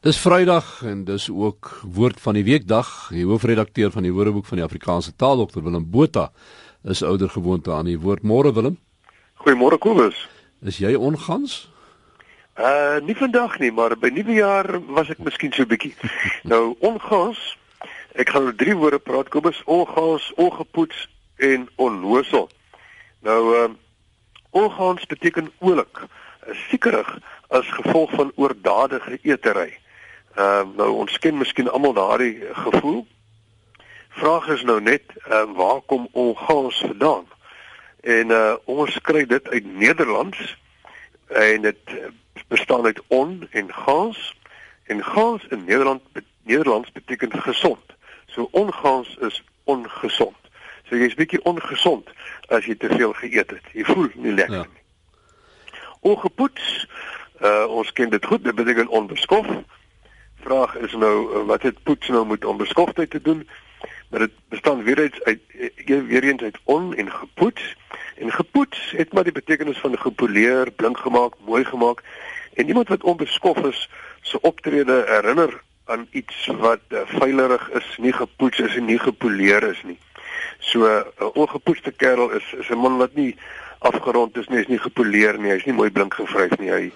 Dis Vrydag en dis ook woord van die weekdag. Die hoofredakteur van die Woordeboek van die Afrikaanse taal, Dr Willem Botha, is ouer gewoonte aan die woord. Môre Willem. Goeiemôre Kobus. Is jy ongans? Uh nie vandag nie, maar by nuwe jaar was ek miskien so bietjie. nou ongans. Ek gaan oor drie woorde praat Kobus: ongans, ongepoets en onnosel. Nou uh ongans beteken oulik, sekerig as gevolg van oordadige eetery. Ehm uh, nou ons ken miskien almal daardie gevoel. Vraag is nou net uh, waar kom ongaans vandaan? En uh ons kry dit uit Nederlands en dit bestaan uit on en gaans. En gaans in Nederland Nederlands beteken gesond. So ongaans is ongesond. So jy's bietjie ongesond as jy te veel geëet het. Jy voel nie lekker ja. nie. Ongepoets, uh ons ken dit goed, dit beteken onbeskof vraag is nou eh, wat het poets nou met onbeskoftheid te doen? Maar dit bestaan weer eens uit eh, weer eens uit on en gepoets. En gepoets het maar die betekenis van gepoleer, blink gemaak, mooi gemaak. En iemand wat onbeskof is, se optrede herinner aan iets wat uh, veilerig is, nie gepoets is en nie gepoleer is nie. So 'n uh, ongepoetste kerel is is 'n man wat nie afgerond is nie, is nie gepoleer nie, hy's nie mooi blink gevryf nie, hy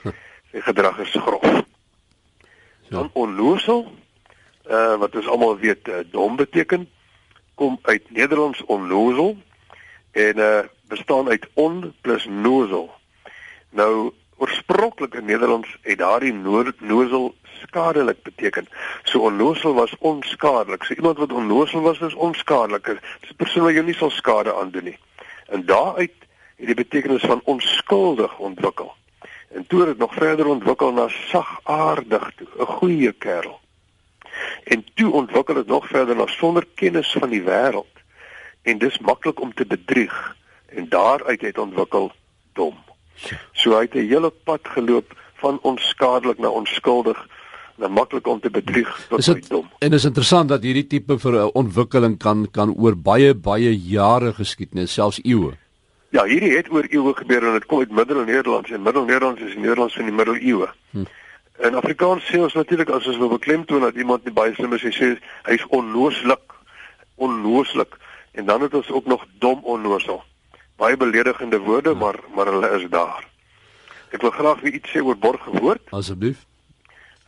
sy gedrag is grof. Dan onnosel, uh wat ons almal weet uh, dom beteken, kom uit Nederlands onnosel en uh bestaan uit on plus nosel. Nou oorspronklik in Nederlands het daardie nosel skadelik beteken. So onnosel was onskadelik. So iemand wat onnosel was is onskadelik. Dis 'n persoon wat jou nie sal skade aandoen nie. En daaruit het die betekenis van onskuldig ontwikkel. En toe het dit nog verder ontwikkel na sagaardig toe, 'n goeie kerel. En toe ontwikkel dit nog verder na sonder kennis van die wêreld. En dis maklik om te bedrieg en daaruit het ontwikkel dom. So hy het 'n hele pad geloop van onskadelik na onskuldig na maklik om te bedrieg tot het, dom. En is interessant dat hierdie tipe vir 'n ontwikkeling kan kan oor baie baie jare geskiedenis, selfs eeue. Ja, hierdie het oor eeue gebeur en dit kom uit Middel-Nederlands en Middel-Nederlands is die Nederlands van die Middeleeue. Hm. In Afrikaans sê ons natuurlik as ons wil beklemtoon dat iemand nie baie slim is, hy sê hy's onnooslik, onnooslik en dan het ons ook nog dom onnoosel. Baie beledigende woorde, hm. maar maar hulle is daar. Ek wil graag weer iets sê oor borgwoord. Asseblief.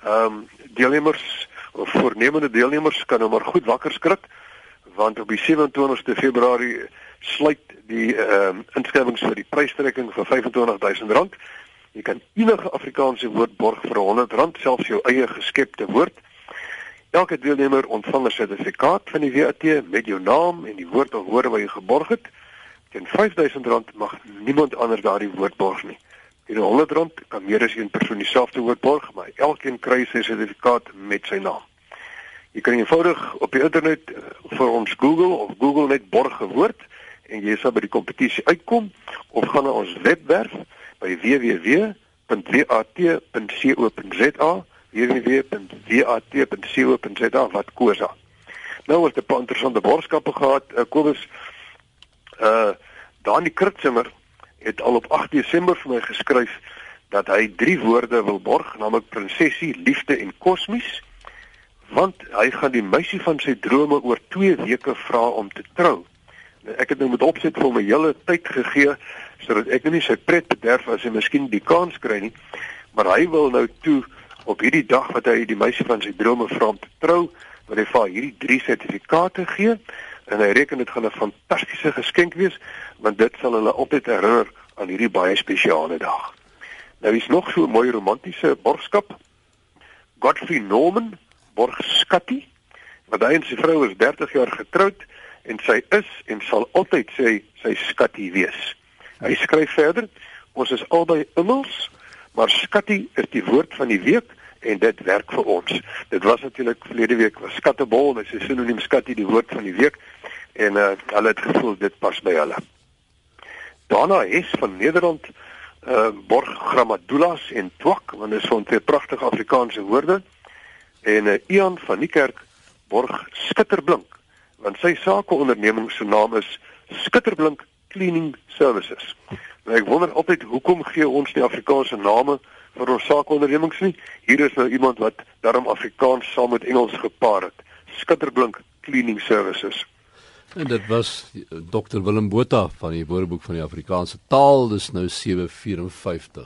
Ehm um, deelnemers of voornemende deelnemers kan nou maar goed wakker skrik want op die 27ste Februarie sluit die ehm uh, inskrywings vir die prystrekking vir R25000. Jy kan enige Afrikaanse woord borg vir R100, selfs jou eie geskepte woord. Elke deelnemer ontvang 'n sertifikaat van die WAT met jou naam en die woord of woorde wat jy geborg het. Teen R5000 mag niemand anders daardie woord borg nie. Teen R100 kan meer as een persoon dieselfde woord borg, maar elkeen kry sy sertifikaat met sy naam. Jy kan eenvoudig op die internet uh, vir ons Google of Google net borg woord en jy sal by die kompetisie uitkom of gaan na ons webwerf by www.wat.co.za www.wat.co.za wat kosa. Nou het 'n paar interessante boodskappe gehad. Uh, Kobus uh Dani Kritzinger het al op 8 Desember vir my geskryf dat hy drie woorde wil borg, naamlik prinsesie, liefde en kosmies, want hy gaan die meisie van sy drome oor 2 weke vra om te trou. Ek het nou met opset vir my hele tyd gegee sodat ek nie sy pret bederf as hy miskien die kans kry nie. Maar hy wil nou toe op hierdie dag wat hy die meisie van sy drome vra om te trou wil hy vir hierdie drie sertifikate gee. En hy reken dit gaan 'n fantastiese geskenk wees want dit sal hulle altyd herinner aan hierdie baie spesiale dag. Nou is nog so 'n mooi romantiese borgskap. Godfrey Norman borg Skatty wat hy en sy vrou is 30 jaar getroud en sy is en sal altyd sê sy skatty wees. Hy skryf verder: Ons is albei immels, maar skatty is die woord van die week en dit werk vir ons. Dit was natuurlik verlede week was skattebol, dis die sinoniem skatty die woord van die week en uh, hulle het gevoel dit pas by hulle. Daarna is van Nederland uh borg grammadulas en twak want dit is van twee pragtige Afrikaanse woorde en uh, Ian van die kerk borg skitterblink want sy sakeonderneming se naam is Skitterblink Cleaning Services. En ek wonder altyd hoekom gee ons nie Afrikaanse name vir ons saakondernemings nie. Hier is nou iemand wat daarom Afrikaans saam met Engels gepaar het. Skitterblink cleaning services. En dit was Dr Willem Botha van die Woordeboek van die Afrikaanse taal, dis nou 754.